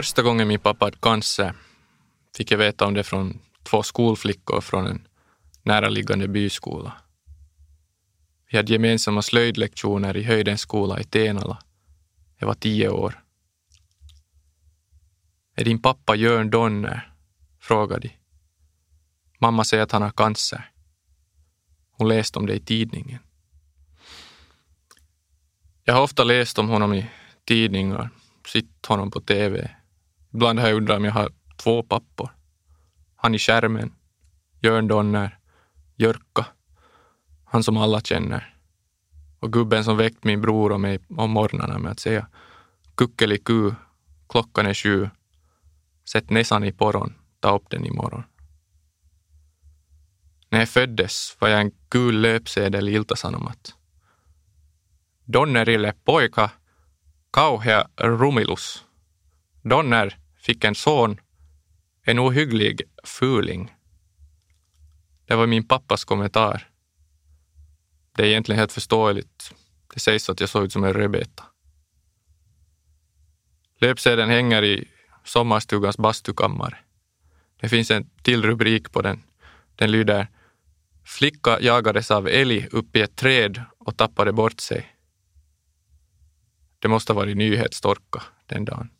Första gången min pappa hade cancer fick jag veta om det från två skolflickor från en näraliggande byskola. Vi hade gemensamma slöjdlektioner i Höjdens skola i Tenala. Jag var tio år. Är din pappa Jörn Donner? frågade de. Mamma säger att han har cancer. Hon läste om det i tidningen. Jag har ofta läst om honom i tidningar, sett honom på TV. Ibland har jag undrat om jag har två pappor. Han i skärmen, Jörn Donner, Jörka, han som alla känner. Och gubben som väckt min bror och mig om morgnarna med att säga kuckeliku, klockan är sju, sätt näsan i porron, ta upp den imorgon. När jag föddes var jag en gul löpsedel i Ilta-Sanomat. Donnerille pojka, kauhea rumilus. Donner fick en son, en ohygglig fuling. Det var min pappas kommentar. Det är egentligen helt förståeligt. Det sägs att jag såg ut som en rödbeta. Löpsedeln hänger i sommarstugans bastukammare. Det finns en till rubrik på den. Den lyder Flicka jagades av älg upp i ett träd och tappade bort sig. Det måste ha varit nyhetstorka den dagen.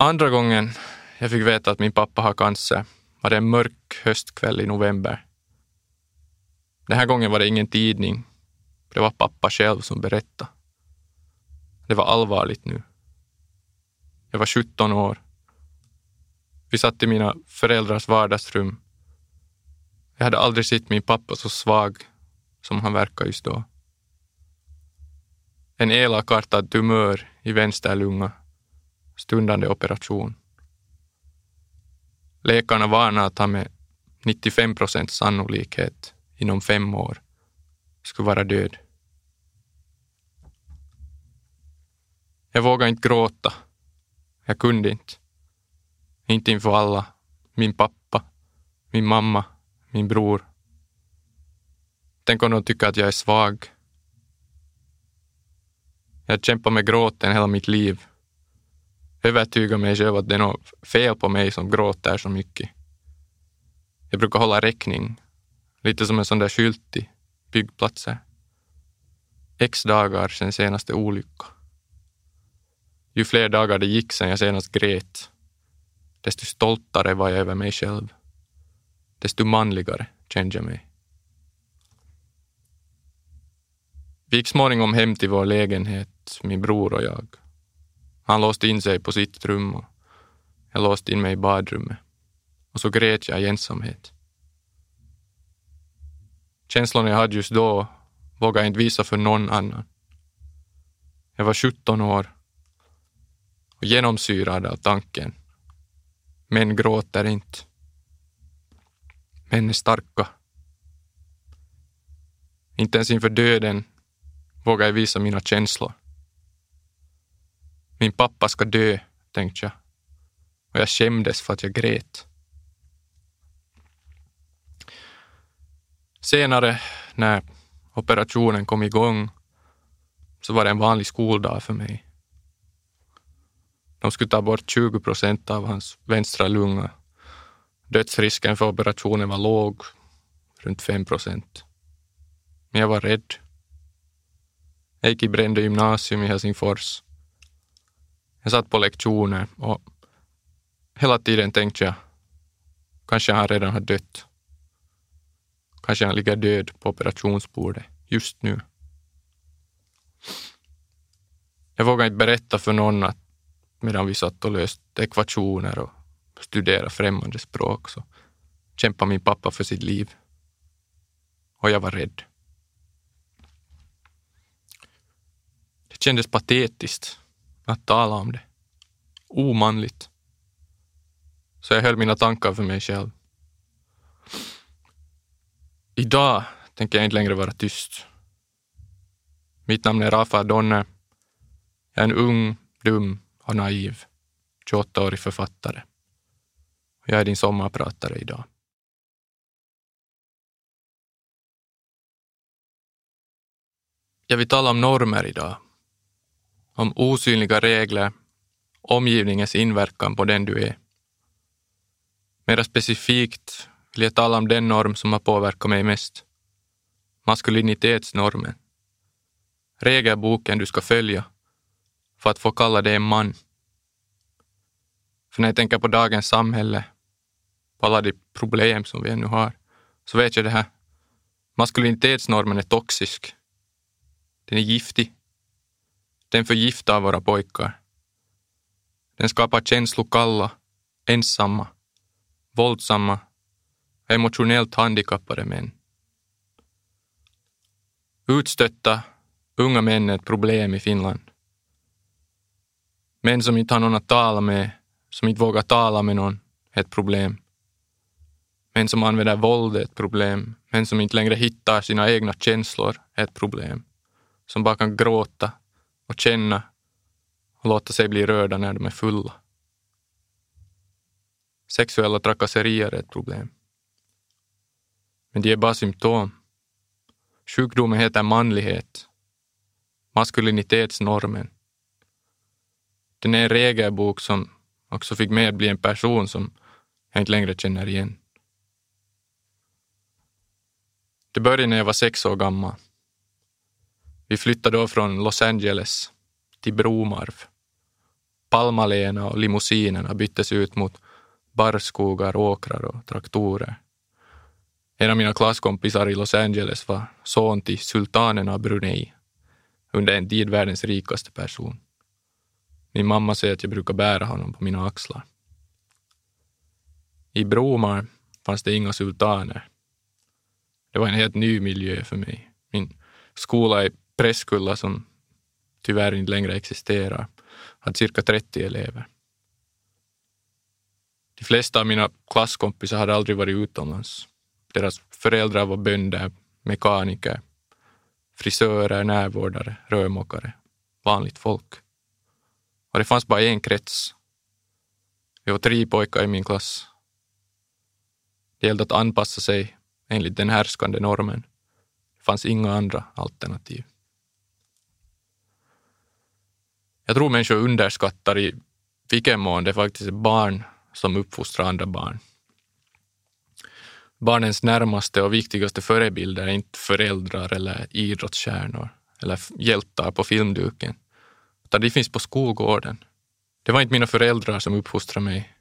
Andra gången jag fick veta att min pappa har cancer var det en mörk höstkväll i november. Den här gången var det ingen tidning. Det var pappa själv som berättade. Det var allvarligt nu. Jag var 17 år. Vi satt i mina föräldrars vardagsrum. Jag hade aldrig sett min pappa så svag som han verkade just då. En elakartad tumör i vänster lunga. Stundande operation. Läkarna varnar att han med 95 procents sannolikhet inom fem år skulle vara död. Jag vågade inte gråta. Jag kunde inte. Inte inför alla. Min pappa, min mamma, min bror. Tänk om de tycker att jag är svag. Jag har kämpat med gråten hela mitt liv övertyga mig själv att det är något fel på mig som gråter så mycket. Jag brukar hålla räkning, lite som en sån där skylt i byggplatser. X dagar sedan senaste olycka. Ju fler dagar det gick sedan jag senast grät, desto stoltare var jag över mig själv. Desto manligare kände jag mig. Vi gick småningom hem till vår lägenhet, min bror och jag. Han låste in sig på sitt rum och jag låste in mig i badrummet. Och så grät jag i ensamhet. Känslorna jag hade just då vågade jag inte visa för någon annan. Jag var 17 år och genomsyrad av tanken. Män gråter inte. Män är starka. Inte ens inför döden vågar jag visa mina känslor. Min pappa ska dö, tänkte jag. Och jag skämdes för att jag grät. Senare, när operationen kom igång, så var det en vanlig skoldag för mig. De skulle ta bort 20 procent av hans vänstra lunga. Dödsrisken för operationen var låg, runt 5 procent. Men jag var rädd. Jag gick i Brände gymnasium i Helsingfors jag satt på lektioner och hela tiden tänkte jag, kanske han redan har dött. Kanske han ligger död på operationsbordet just nu. Jag vågade inte berätta för någon att medan vi satt och löste ekvationer och studerade främmande språk så kämpade min pappa för sitt liv. Och jag var rädd. Det kändes patetiskt att tala om det. Omanligt. Så jag höll mina tankar för mig själv. Idag tänker jag inte längre vara tyst. Mitt namn är Rafa Donner. Jag är en ung, dum och naiv 28-årig författare. Jag är din sommarpratare idag. Jag vill tala om normer idag om osynliga regler, omgivningens inverkan på den du är. Mera specifikt vill jag tala om den norm som har påverkat mig mest. Maskulinitetsnormen. Regelboken du ska följa för att få kalla dig en man. För när jag tänker på dagens samhälle, på alla de problem som vi ännu har, så vet jag det här. Maskulinitetsnormen är toxisk. Den är giftig. Den förgiftar våra pojkar. Den skapar känslokalla, ensamma, våldsamma emotionellt handikappade män. Utstötta unga män är ett problem i Finland. Män som inte har någon att tala med, som inte vågar tala med någon, är ett problem. Män som använder våld är ett problem. Män som inte längre hittar sina egna känslor är ett problem. Som bara kan gråta och känna och låta sig bli rörda när de är fulla. Sexuella trakasserier är ett problem. Men de är bara symptom. Sjukdomen heter manlighet. Maskulinitetsnormen. Den är en regelbok som också fick mig att bli en person som jag inte längre känner igen. Det började när jag var sex år gammal. Vi flyttade då från Los Angeles till Bromarv. Palmalena och limousinerna byttes ut mot barrskogar, åkrar och traktorer. En av mina klasskompisar i Los Angeles var son till sultanen av Brunei, under en tid världens rikaste person. Min mamma säger att jag brukar bära honom på mina axlar. I Bromar fanns det inga sultaner. Det var en helt ny miljö för mig. Min skola i Präskulla, som tyvärr inte längre existerar, hade cirka 30 elever. De flesta av mina klasskompisar hade aldrig varit utomlands. Deras föräldrar var bönder, mekaniker, frisörer, närvårdare, rörmokare, vanligt folk. Och det fanns bara en krets. Vi var tre pojkar i min klass. Det gällde att anpassa sig enligt den härskande normen. Det fanns inga andra alternativ. Jag tror människor underskattar i vilken mån det faktiskt är barn som uppfostrar andra barn. Barnens närmaste och viktigaste förebilder är inte föräldrar eller idrottsstjärnor eller hjältar på filmduken, utan de finns på skolgården. Det var inte mina föräldrar som uppfostrade mig,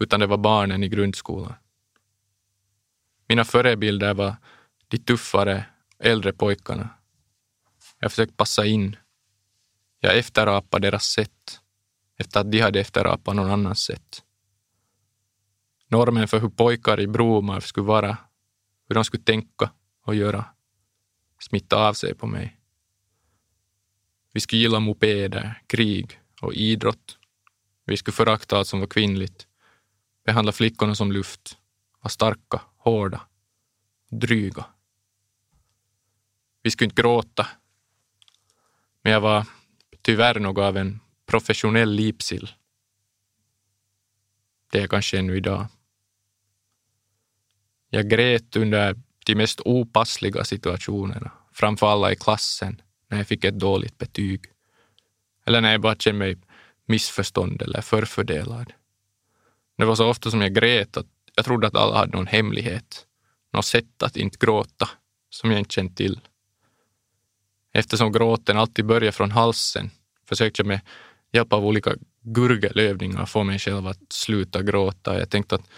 utan det var barnen i grundskolan. Mina förebilder var de tuffare, äldre pojkarna. Jag försökte passa in. Jag efterapade deras sätt efter att de hade efterapat någon annans sätt. Normen för hur pojkar i Bromarv skulle vara, hur de skulle tänka och göra, smittade av sig på mig. Vi skulle gilla mopeder, krig och idrott. Vi skulle förakta allt som var kvinnligt, behandla flickorna som luft, vara starka hårda, dryga. Vi skulle inte gråta, men jag var tyvärr något av en professionell lipsill. Det är kanske ännu idag. Jag grät under de mest opassliga situationerna, framför alla i klassen, när jag fick ett dåligt betyg. Eller när jag bara kände mig missförstådd eller förfördelad. Det var så ofta som jag grät att jag trodde att alla hade någon hemlighet, något sätt att inte gråta som jag inte känt till. Eftersom gråten alltid börjar från halsen försökte jag med hjälp av olika gurgelövningar få mig själv att sluta gråta. Jag tänkte att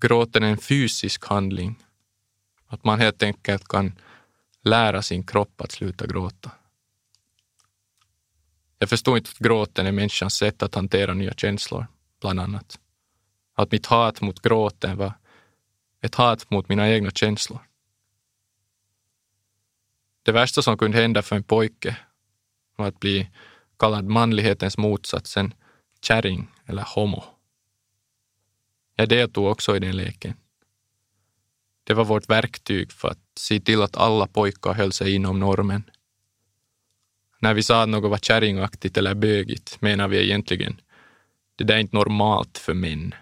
gråten är en fysisk handling. Att man helt enkelt kan lära sin kropp att sluta gråta. Jag förstod inte att gråten är människans sätt att hantera nya känslor, bland annat. Att mitt hat mot gråten var ett hat mot mina egna känslor. Det värsta som kunde hända för en pojke var att bli kallad manlighetens motsatsen kärring eller homo. Jag deltog också i den leken. Det var vårt verktyg för att se till att alla pojkar höll sig inom normen. När vi sa att något var kärringaktigt eller bögigt menar vi egentligen det där är inte normalt för män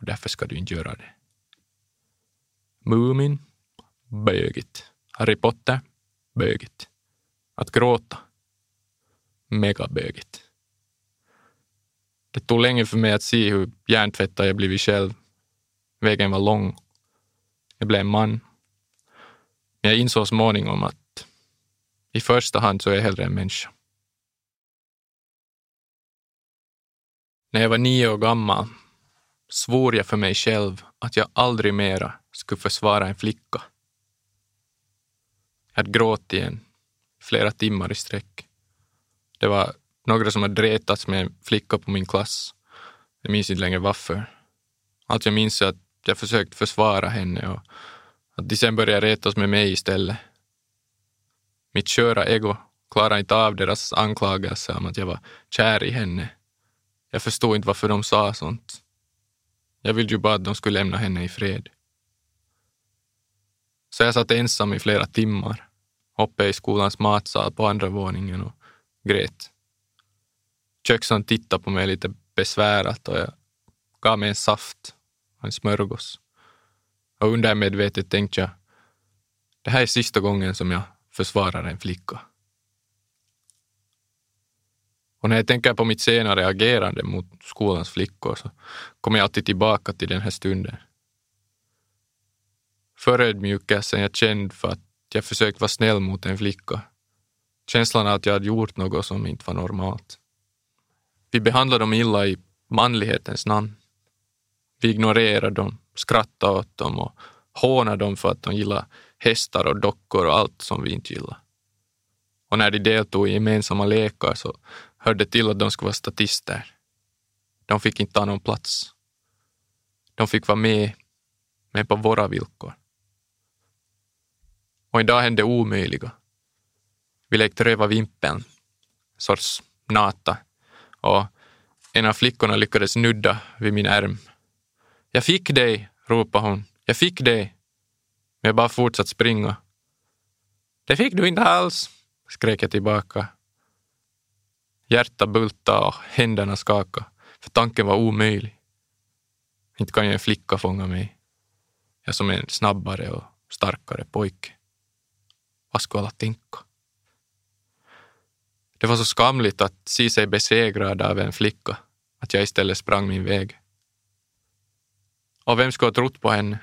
och därför ska du inte göra det. Mumin, bögigt. Harry Potter, bögigt. Att gråta, megabögigt. Det tog länge för mig att se hur hjärntvättad jag blivit själv. Vägen var lång. Jag blev en man. Men jag insåg småningom att i första hand så är jag hellre en människa. När jag var nio år gammal svor jag för mig själv att jag aldrig mera skulle försvara en flicka. Jag hade gråtit igen, flera timmar i sträck. Det var några som hade retats med en flicka på min klass. Jag minns inte längre varför. Allt jag minns är att jag försökt försvara henne och att de sen började retas med mig istället. Mitt sköra ego klarade inte av deras anklagelser om att jag var kär i henne. Jag förstod inte varför de sa sånt. Jag ville ju bara att de skulle lämna henne i fred. Så jag satt ensam i flera timmar, uppe i skolans matsal på andra våningen och grät. Köksan tittade på mig lite besvärat och jag gav mig en saft och en smörgås. Och undermedvetet tänkte jag, det här är sista gången som jag försvarar en flicka. Och när jag tänker på mitt senare agerande mot skolans flickor så kommer jag alltid tillbaka till den här stunden. Förödmjukelsen jag kände för att jag försökt vara snäll mot en flicka. Känslan av att jag hade gjort något som inte var normalt. Vi behandlade dem illa i manlighetens namn. Vi ignorerade dem, skrattade åt dem och hånade dem för att de gillade hästar och dockor och allt som vi inte gillade. Och när de deltog i gemensamma lekar så hörde till att de skulle vara statister. De fick inte ta någon plats. De fick vara med, men på våra villkor. Och idag dag hände omöjliga. Vi lekte röva vimpeln, sorts nata, och en av flickorna lyckades nudda vid min ärm. Jag fick dig, ropade hon. Jag fick dig. Men jag bara fortsatte springa. Det fick du inte alls, skrek jag tillbaka. Hjärtat bultade och händerna skakade, för tanken var omöjlig. Inte kan ju en flicka fånga mig. Jag som är en snabbare och starkare pojke. Vad skulle alla tänka? Det var så skamligt att se sig besegrad av en flicka, att jag istället sprang min väg. Och vem skulle ha trott på henne?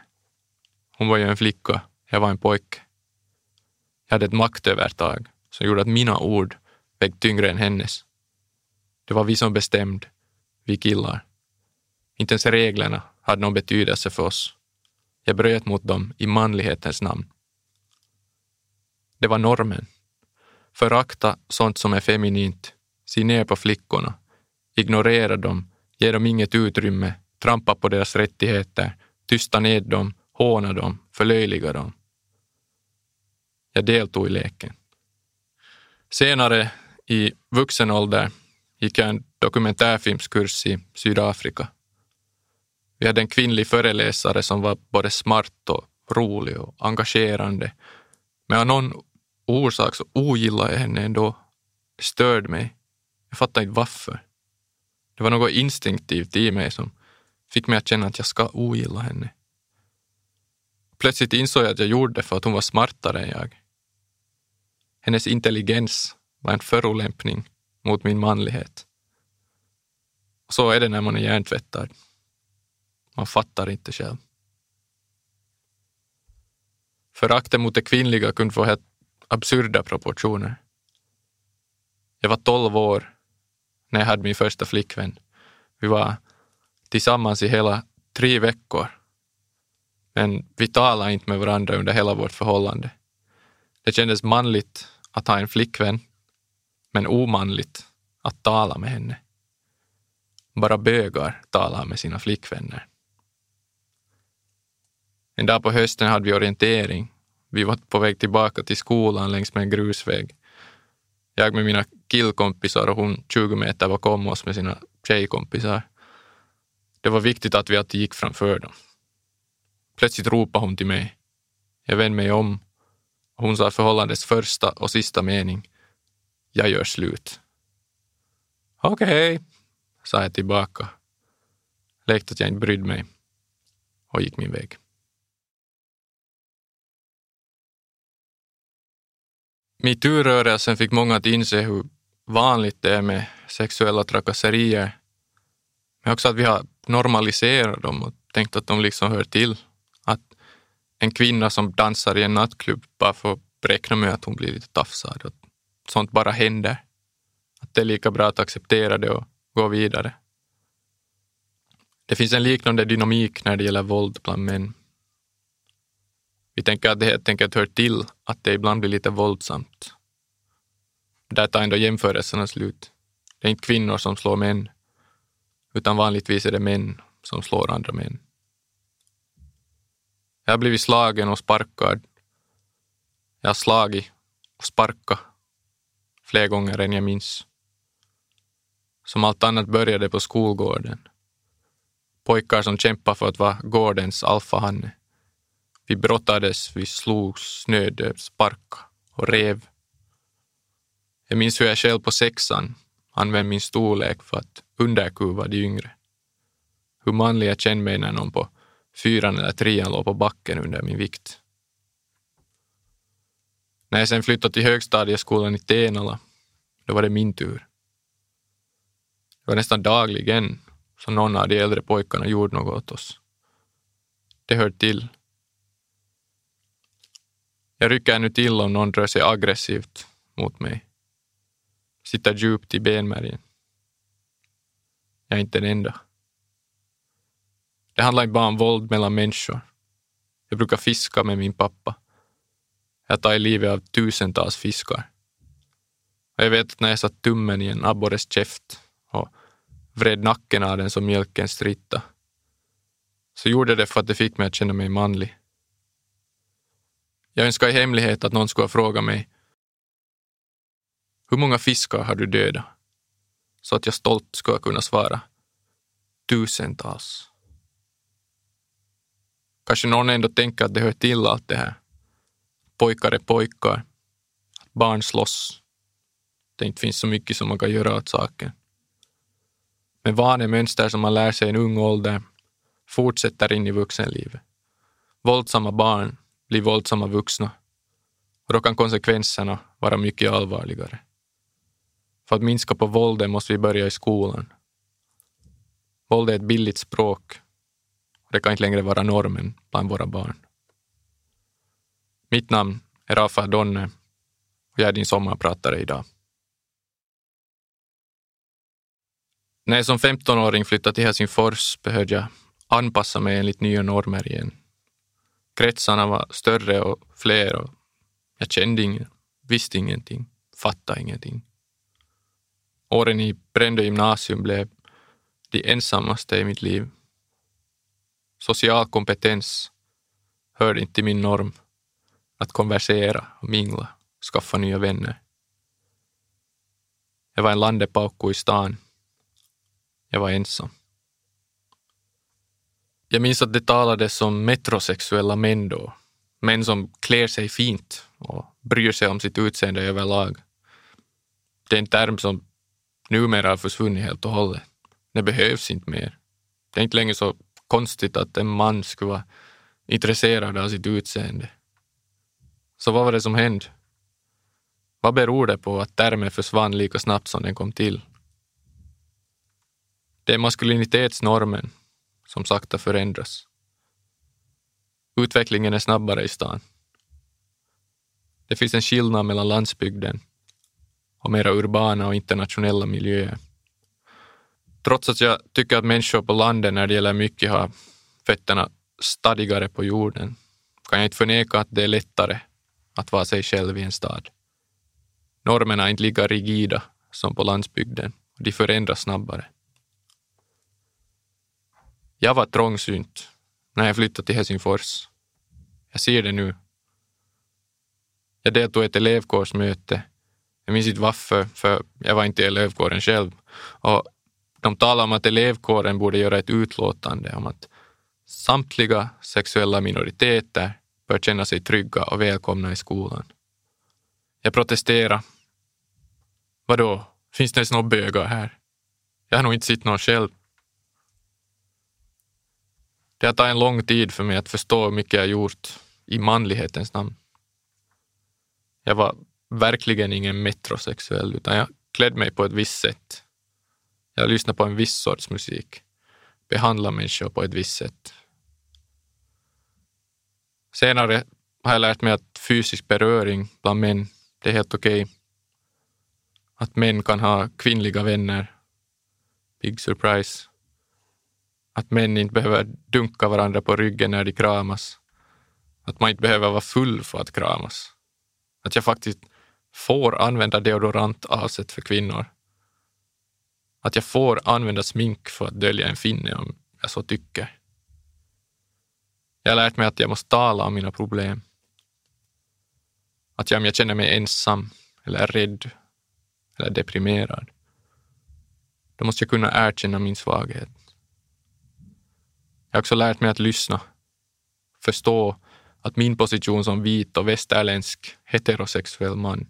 Hon var ju en flicka, jag var en pojke. Jag hade ett maktövertag som gjorde att mina ord vägde tyngre än hennes. Det var vi som bestämde, vi killar. Inte ens reglerna hade någon betydelse för oss. Jag bröt mot dem i manlighetens namn. Det var normen. Förakta sånt som är feminint, se ner på flickorna, ignorera dem, ge dem inget utrymme, trampa på deras rättigheter, tysta ned dem, håna dem, förlöjliga dem. Jag deltog i leken. Senare, i vuxen ålder, gick jag en dokumentärfilmskurs i Sydafrika. Vi hade en kvinnlig föreläsare som var både smart och rolig och engagerande. Men av någon orsak så ogillade jag henne ändå. Det störde mig. Jag fattade inte varför. Det var något instinktivt i mig som fick mig att känna att jag ska ogilla henne. Plötsligt insåg jag att jag gjorde det för att hon var smartare än jag. Hennes intelligens var en förolämpning mot min manlighet. Och så är det när man är hjärntvättad. Man fattar inte själv. Föraktet mot det kvinnliga kunde få helt absurda proportioner. Jag var tolv år när jag hade min första flickvän. Vi var tillsammans i hela tre veckor. Men vi talade inte med varandra under hela vårt förhållande. Det kändes manligt att ha en flickvän, men omanligt att tala med henne. Bara bögar talar med sina flickvänner. En dag på hösten hade vi orientering. Vi var på väg tillbaka till skolan längs med en grusväg. Jag med mina killkompisar och hon 20 meter bakom oss med sina tjejkompisar. Det var viktigt att vi alltid gick framför dem. Plötsligt ropade hon till mig. Jag vände mig om och hon sa förhållandets första och sista mening. Jag gör slut. Okej, okay, sa jag tillbaka. Lekte att jag inte brydde mig och gick min väg. Metoo-rörelsen fick många att inse hur vanligt det är med sexuella trakasserier. Men också att vi har normaliserat dem och tänkt att de liksom hör till. Att en kvinna som dansar i en nattklubb bara får räkna med att hon blir lite tafsad. Att sånt bara händer. Att det är lika bra att acceptera det och gå vidare. Det finns en liknande dynamik när det gäller våld bland män. Vi tänker att det helt enkelt hör till att det ibland blir lite våldsamt. Där tar ändå jämförelserna slut. Det är inte kvinnor som slår män, utan vanligtvis är det män som slår andra män. Jag har blivit slagen och sparkad. Jag har slagit och sparkat fler gånger än jag minns. Som allt annat började på skolgården. Pojkar som kämpade för att vara gårdens alfahanne. Vi brottades, vi slogs, snödde, sparkade och rev. Jag minns hur jag själv på sexan använde min storlek för att underkuva de yngre. Hur manlig jag kände mig när någon på fyran eller trean låg på backen under min vikt. När jag sen flyttade till högstadieskolan i Tenala, då var det min tur. Det var nästan dagligen som någon av de äldre pojkarna gjorde något åt oss. Det hör till. Jag rycker ännu till om någon rör sig aggressivt mot mig. Sitter djupt i benmärgen. Jag är inte den enda. Det handlar inte bara om våld mellan människor. Jag brukar fiska med min pappa. Jag tar i livet av tusentals fiskar. Och jag vet att när jag satt tummen i en abborres käft och vred nacken av den som mjölken stritta, så gjorde det för att det fick mig att känna mig manlig. Jag önskar i hemlighet att någon skulle fråga mig hur många fiskar har du dödat? Så att jag stolt skulle kunna svara tusentals. Kanske någon ändå tänker att det hör till allt det här. Pojkar är pojkar. Barn slåss. Det inte finns så mycket som man kan göra åt saken. Men vanemönster som man lär sig i en ung ålder fortsätter in i vuxenlivet. Våldsamma barn blir våldsamma vuxna och då kan konsekvenserna vara mycket allvarligare. För att minska på våldet måste vi börja i skolan. Våld är ett billigt språk det kan inte längre vara normen bland våra barn. Mitt namn är Rafa Donne och jag är din sommarpratare idag. När jag som 15-åring flyttade till Helsingfors behövde jag anpassa mig enligt nya normer igen. Kretsarna var större och fler och jag kände ingen, visste ingenting, fattade ingenting. Åren i Brändö gymnasium blev de ensammaste i mitt liv social kompetens hörde inte till min norm. Att konversera och mingla, skaffa nya vänner. Jag var en landepaukku i stan. Jag var ensam. Jag minns att det talades om metrosexuella män då. Män som klär sig fint och bryr sig om sitt utseende överlag. Det är en term som numera har försvunnit helt och hållet. Det behövs inte mer. Det är inte längre så konstigt att en man skulle vara intresserad av sitt utseende. Så vad var det som hände? Vad beror det på att termen försvann lika snabbt som den kom till? Det är maskulinitetsnormen som sakta förändras. Utvecklingen är snabbare i stan. Det finns en skillnad mellan landsbygden och mera urbana och internationella miljöer. Trots att jag tycker att människor på landet när det gäller mycket har fötterna stadigare på jorden kan jag inte förneka att det är lättare att vara sig själv i en stad. Normerna är inte lika rigida som på landsbygden och de förändras snabbare. Jag var trångsynt när jag flyttade till Helsingfors. Jag ser det nu. Jag deltog i ett elevkårsmöte. Jag minns inte varför, för jag var inte i elevkåren själv. Och de talade om att elevkåren borde göra ett utlåtande om att samtliga sexuella minoriteter bör känna sig trygga och välkomna i skolan. Jag protesterade. Vadå, finns det ens några bögar här? Jag har nog inte sett någon själv. Det har tagit en lång tid för mig att förstå hur mycket jag gjort i manlighetens namn. Jag var verkligen ingen metrosexuell, utan jag klädde mig på ett visst sätt. Jag lyssnade på en viss sorts musik. behandlade människor på ett visst sätt. Senare har jag lärt mig att fysisk beröring bland män, det är helt okej. Okay. Att män kan ha kvinnliga vänner. Big surprise. Att män inte behöver dunka varandra på ryggen när de kramas. Att man inte behöver vara full för att kramas. Att jag faktiskt får använda deodorant avsett för kvinnor. Att jag får använda smink för att dölja en finne om jag så tycker. Jag har lärt mig att jag måste tala om mina problem. Att jag, om jag känner mig ensam eller rädd eller deprimerad, då måste jag kunna erkänna min svaghet. Jag har också lärt mig att lyssna, förstå att min position som vit och västerländsk heterosexuell man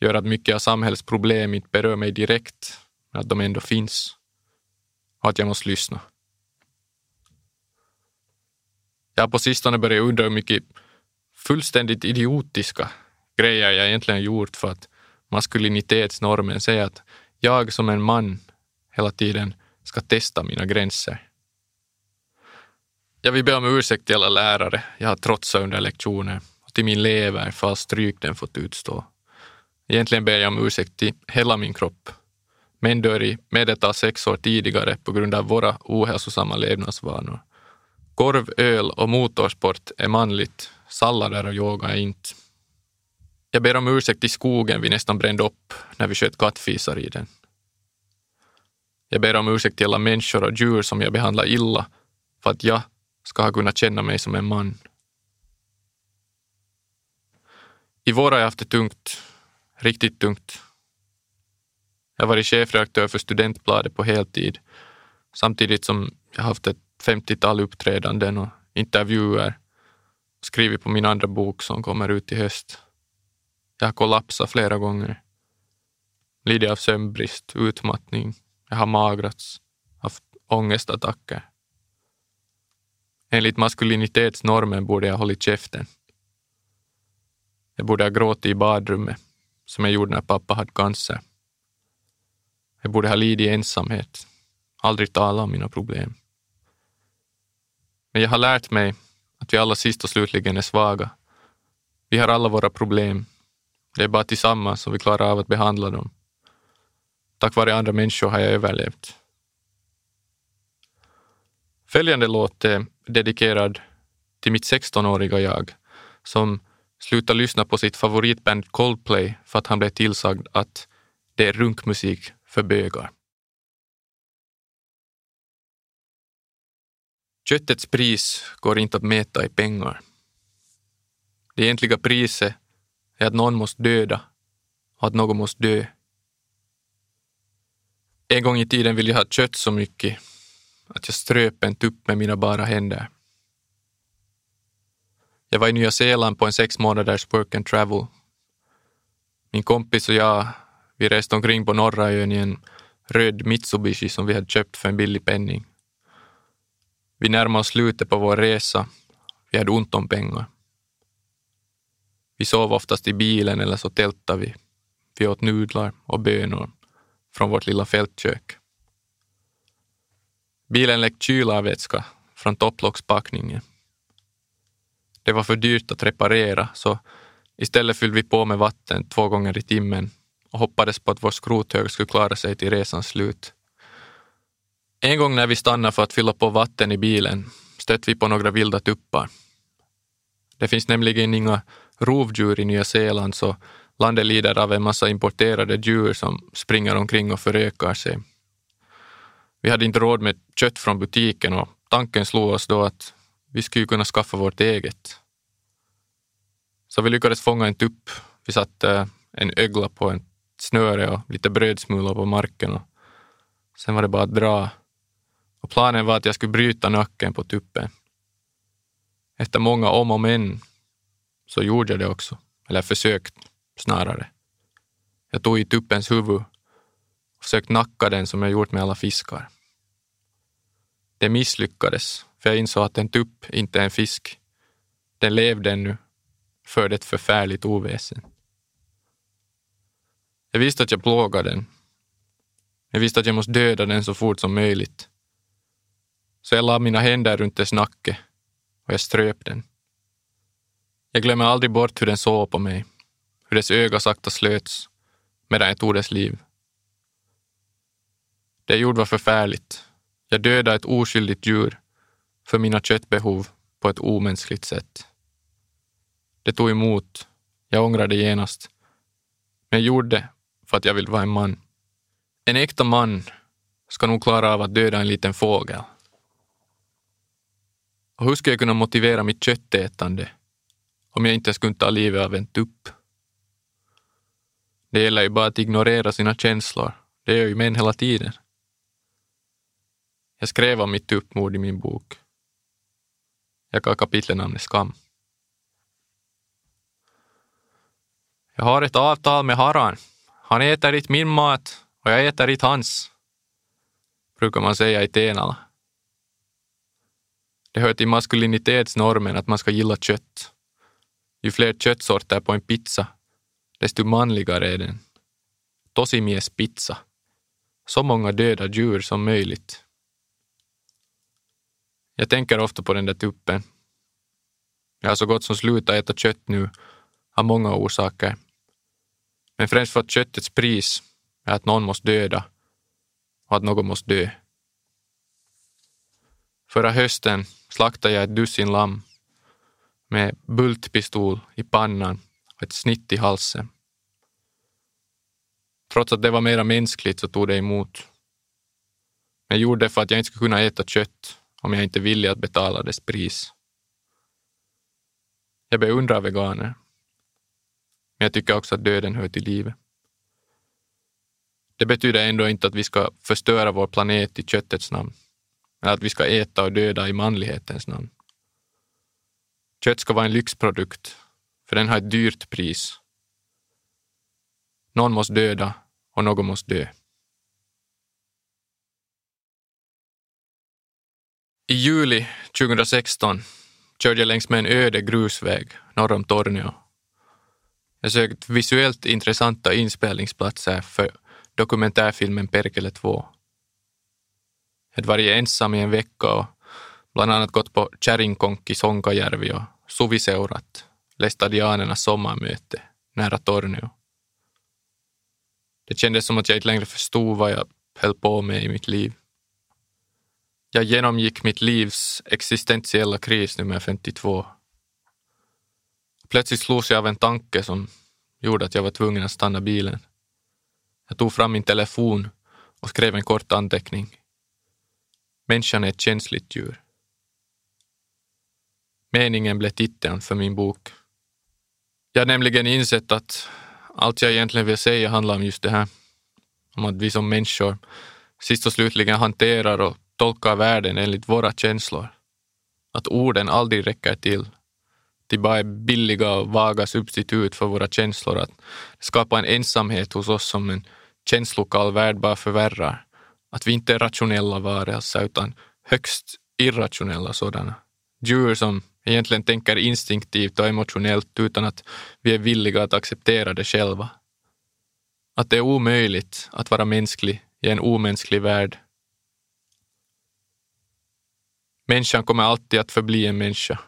gör att mycket av samhällsproblem inte berör mig direkt, men att de ändå finns och att jag måste lyssna. Jag har på sistone börjat undra hur mycket fullständigt idiotiska grejer jag egentligen gjort för att maskulinitetsnormen säger att jag som en man hela tiden ska testa mina gränser. Jag vill be om ursäkt till alla lärare jag har trotsat under lektioner och till min lever för stryk den fått utstå. Egentligen ber jag om ursäkt till hela min kropp. Män dör i medeltal sex år tidigare på grund av våra ohälsosamma levnadsvanor. Korv, öl och motorsport är manligt, sallader och yoga är inte. Jag ber om ursäkt till skogen vi nästan brände upp när vi sköt kattfisar i den. Jag ber om ursäkt till alla människor och djur som jag behandlar illa för att jag ska ha kunnat känna mig som en man. I vår har jag haft det tungt, riktigt tungt. Jag har varit chefredaktör för Studentbladet på heltid samtidigt som jag haft ett 50-tal uppträdanden och intervjuer skrivit på min andra bok som kommer ut i höst. Jag har kollapsat flera gånger. Lidit av sömnbrist, utmattning. Jag har magrats, haft ångestattacker. Enligt maskulinitetsnormen borde jag ha hållit käften. Jag borde ha gråtit i badrummet, som jag gjorde när pappa hade cancer. Jag borde ha lidit i ensamhet, aldrig talat om mina problem. Men jag har lärt mig att vi alla sist och slutligen är svaga. Vi har alla våra problem. Det är bara tillsammans som vi klarar av att behandla dem. Tack vare andra människor har jag överlevt. Följande låt är dedikerad till mitt 16-åriga jag som slutade lyssna på sitt favoritband Coldplay för att han blev tillsagd att det är runkmusik för bögar. Köttets pris går inte att mäta i pengar. Det egentliga priset är att någon måste döda och att någon måste dö. En gång i tiden ville jag ha kött så mycket att jag ströp en tupp med mina bara händer. Jag var i Nya Zeeland på en sex månaders work and travel. Min kompis och jag, vi reste omkring på norra ön i en röd Mitsubishi som vi hade köpt för en billig penning. Vi närmade oss slutet på vår resa. Vi hade ont om pengar. Vi sov oftast i bilen eller så tältade vi. Vi åt nudlar och bönor från vårt lilla fältkök. Bilen läckte kylarvätska från topplockspackningen. Det var för dyrt att reparera, så istället fyllde vi på med vatten två gånger i timmen och hoppades på att vår skrothög skulle klara sig till resans slut. En gång när vi stannade för att fylla på vatten i bilen stötte vi på några vilda tuppar. Det finns nämligen inga rovdjur i Nya Zeeland så landet lider av en massa importerade djur som springer omkring och förökar sig. Vi hade inte råd med kött från butiken och tanken slog oss då att vi skulle kunna skaffa vårt eget. Så vi lyckades fånga en tupp. Vi satte en ögla på en snöre och lite brödsmulor på marken och sen var det bara att dra. Och planen var att jag skulle bryta nacken på tuppen. Efter många om och men så gjorde jag det också, eller försökt snarare. Jag tog i tuppens huvud och försökt nacka den som jag gjort med alla fiskar. Det misslyckades, för jag insåg att en tupp inte är en fisk. Den levde ännu, förde ett förfärligt oväsen. Jag visste att jag plågade den. Jag visste att jag måste döda den så fort som möjligt. Så jag la mina händer runt dess nacke och jag ströp den. Jag glömmer aldrig bort hur den såg på mig, hur dess öga sakta slöts medan jag tog dess liv. Det jag gjorde var förfärligt. Jag dödade ett oskyldigt djur för mina köttbehov på ett omänskligt sätt. Det tog emot. Jag ångrade genast. Men jag gjorde det för att jag vill vara en man. En äkta man ska nog klara av att döda en liten fågel. Och hur ska jag kunna motivera mitt köttätande om jag inte skulle ta livet av en tupp? Det gäller ju bara att ignorera sina känslor. Det gör ju män hela tiden. Jag skrev om mitt tuppmord i min bok. Jag gav kapitlet namnet Skam. Jag har ett avtal med Haran. Han äter inte min mat och jag äter inte hans, brukar man säga i Tenala. Det hör till maskulinitetsnormen att man ska gilla kött. Ju fler köttsorter på en pizza, desto manligare är den. Tosimies pizza. Så många döda djur som möjligt. Jag tänker ofta på den där tuppen. Jag har så gott som slutat äta kött nu av många orsaker. Men främst för att köttets pris är att någon måste döda och att någon måste dö. Förra hösten slaktade jag ett dussin lamm med bultpistol i pannan och ett snitt i halsen. Trots att det var mera mänskligt så tog det emot. Men jag gjorde det för att jag inte skulle kunna äta kött om jag inte är villig att betala dess pris. Jag beundrar veganer. Men jag tycker också att döden hör till livet. Det betyder ändå inte att vi ska förstöra vår planet i köttets namn. Eller att vi ska äta och döda i manlighetens namn. Kött ska vara en lyxprodukt, för den har ett dyrt pris. Någon måste döda och någon måste dö. I juli 2016 körde jag längs med en öde grusväg norr om Tornio. Jag sökte visuellt intressanta inspelningsplatser för dokumentärfilmen Perkele 2. Jag hade varit ensam i en vecka och bland annat gått på Kärringkonki Sonkajärvi och Suviseurat, Lestadianernas sommarmöte nära Tornio. Det kändes som att jag inte längre förstod vad jag höll på med i mitt liv. Jag genomgick mitt livs existentiella kris nummer 52. Plötsligt slogs jag av en tanke som gjorde att jag var tvungen att stanna bilen. Jag tog fram min telefon och skrev en kort anteckning. Människan är ett känsligt djur. Meningen blev titeln för min bok. Jag har nämligen insett att allt jag egentligen vill säga handlar om just det här. Om att vi som människor sist och slutligen hanterar och tolkar världen enligt våra känslor. Att orden aldrig räcker till. De bara är billiga och vaga substitut för våra känslor. Att skapa en ensamhet hos oss som en känslokall värld bara förvärrar. Att vi inte är rationella varelser utan högst irrationella sådana. Djur som egentligen tänker instinktivt och emotionellt utan att vi är villiga att acceptera det själva. Att det är omöjligt att vara mänsklig i en omänsklig värld. Människan kommer alltid att förbli en människa.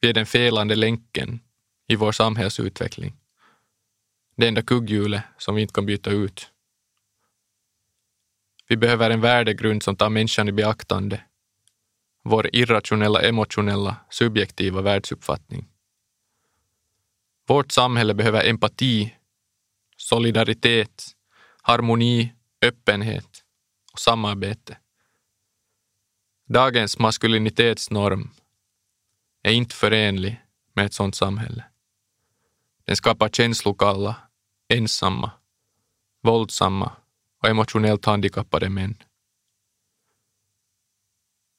Vi är den felande länken i vår samhällsutveckling. Det enda kugghjulet som vi inte kan byta ut. Vi behöver en värdegrund som tar människan i beaktande. Vår irrationella, emotionella, subjektiva världsuppfattning. Vårt samhälle behöver empati, solidaritet, harmoni, öppenhet och samarbete. Dagens maskulinitetsnorm är inte förenlig med ett sådant samhälle. Den skapar känslokalla, ensamma, våldsamma och emotionellt handikappade män.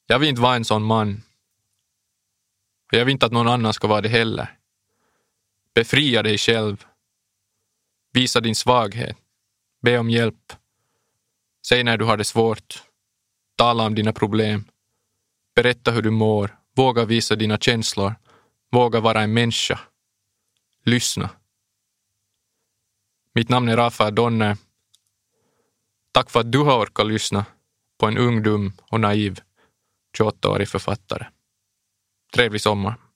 Jag vill inte vara en sån man. Och jag vill inte att någon annan ska vara det heller. Befria dig själv. Visa din svaghet. Be om hjälp. Säg när du har det svårt. Tala om dina problem. Berätta hur du mår. Våga visa dina känslor. Våga vara en människa. Lyssna. Mitt namn är Rafael Donner. Tack för att du har orkat lyssna på en ung, dum och naiv 28-årig författare. Trevlig sommar!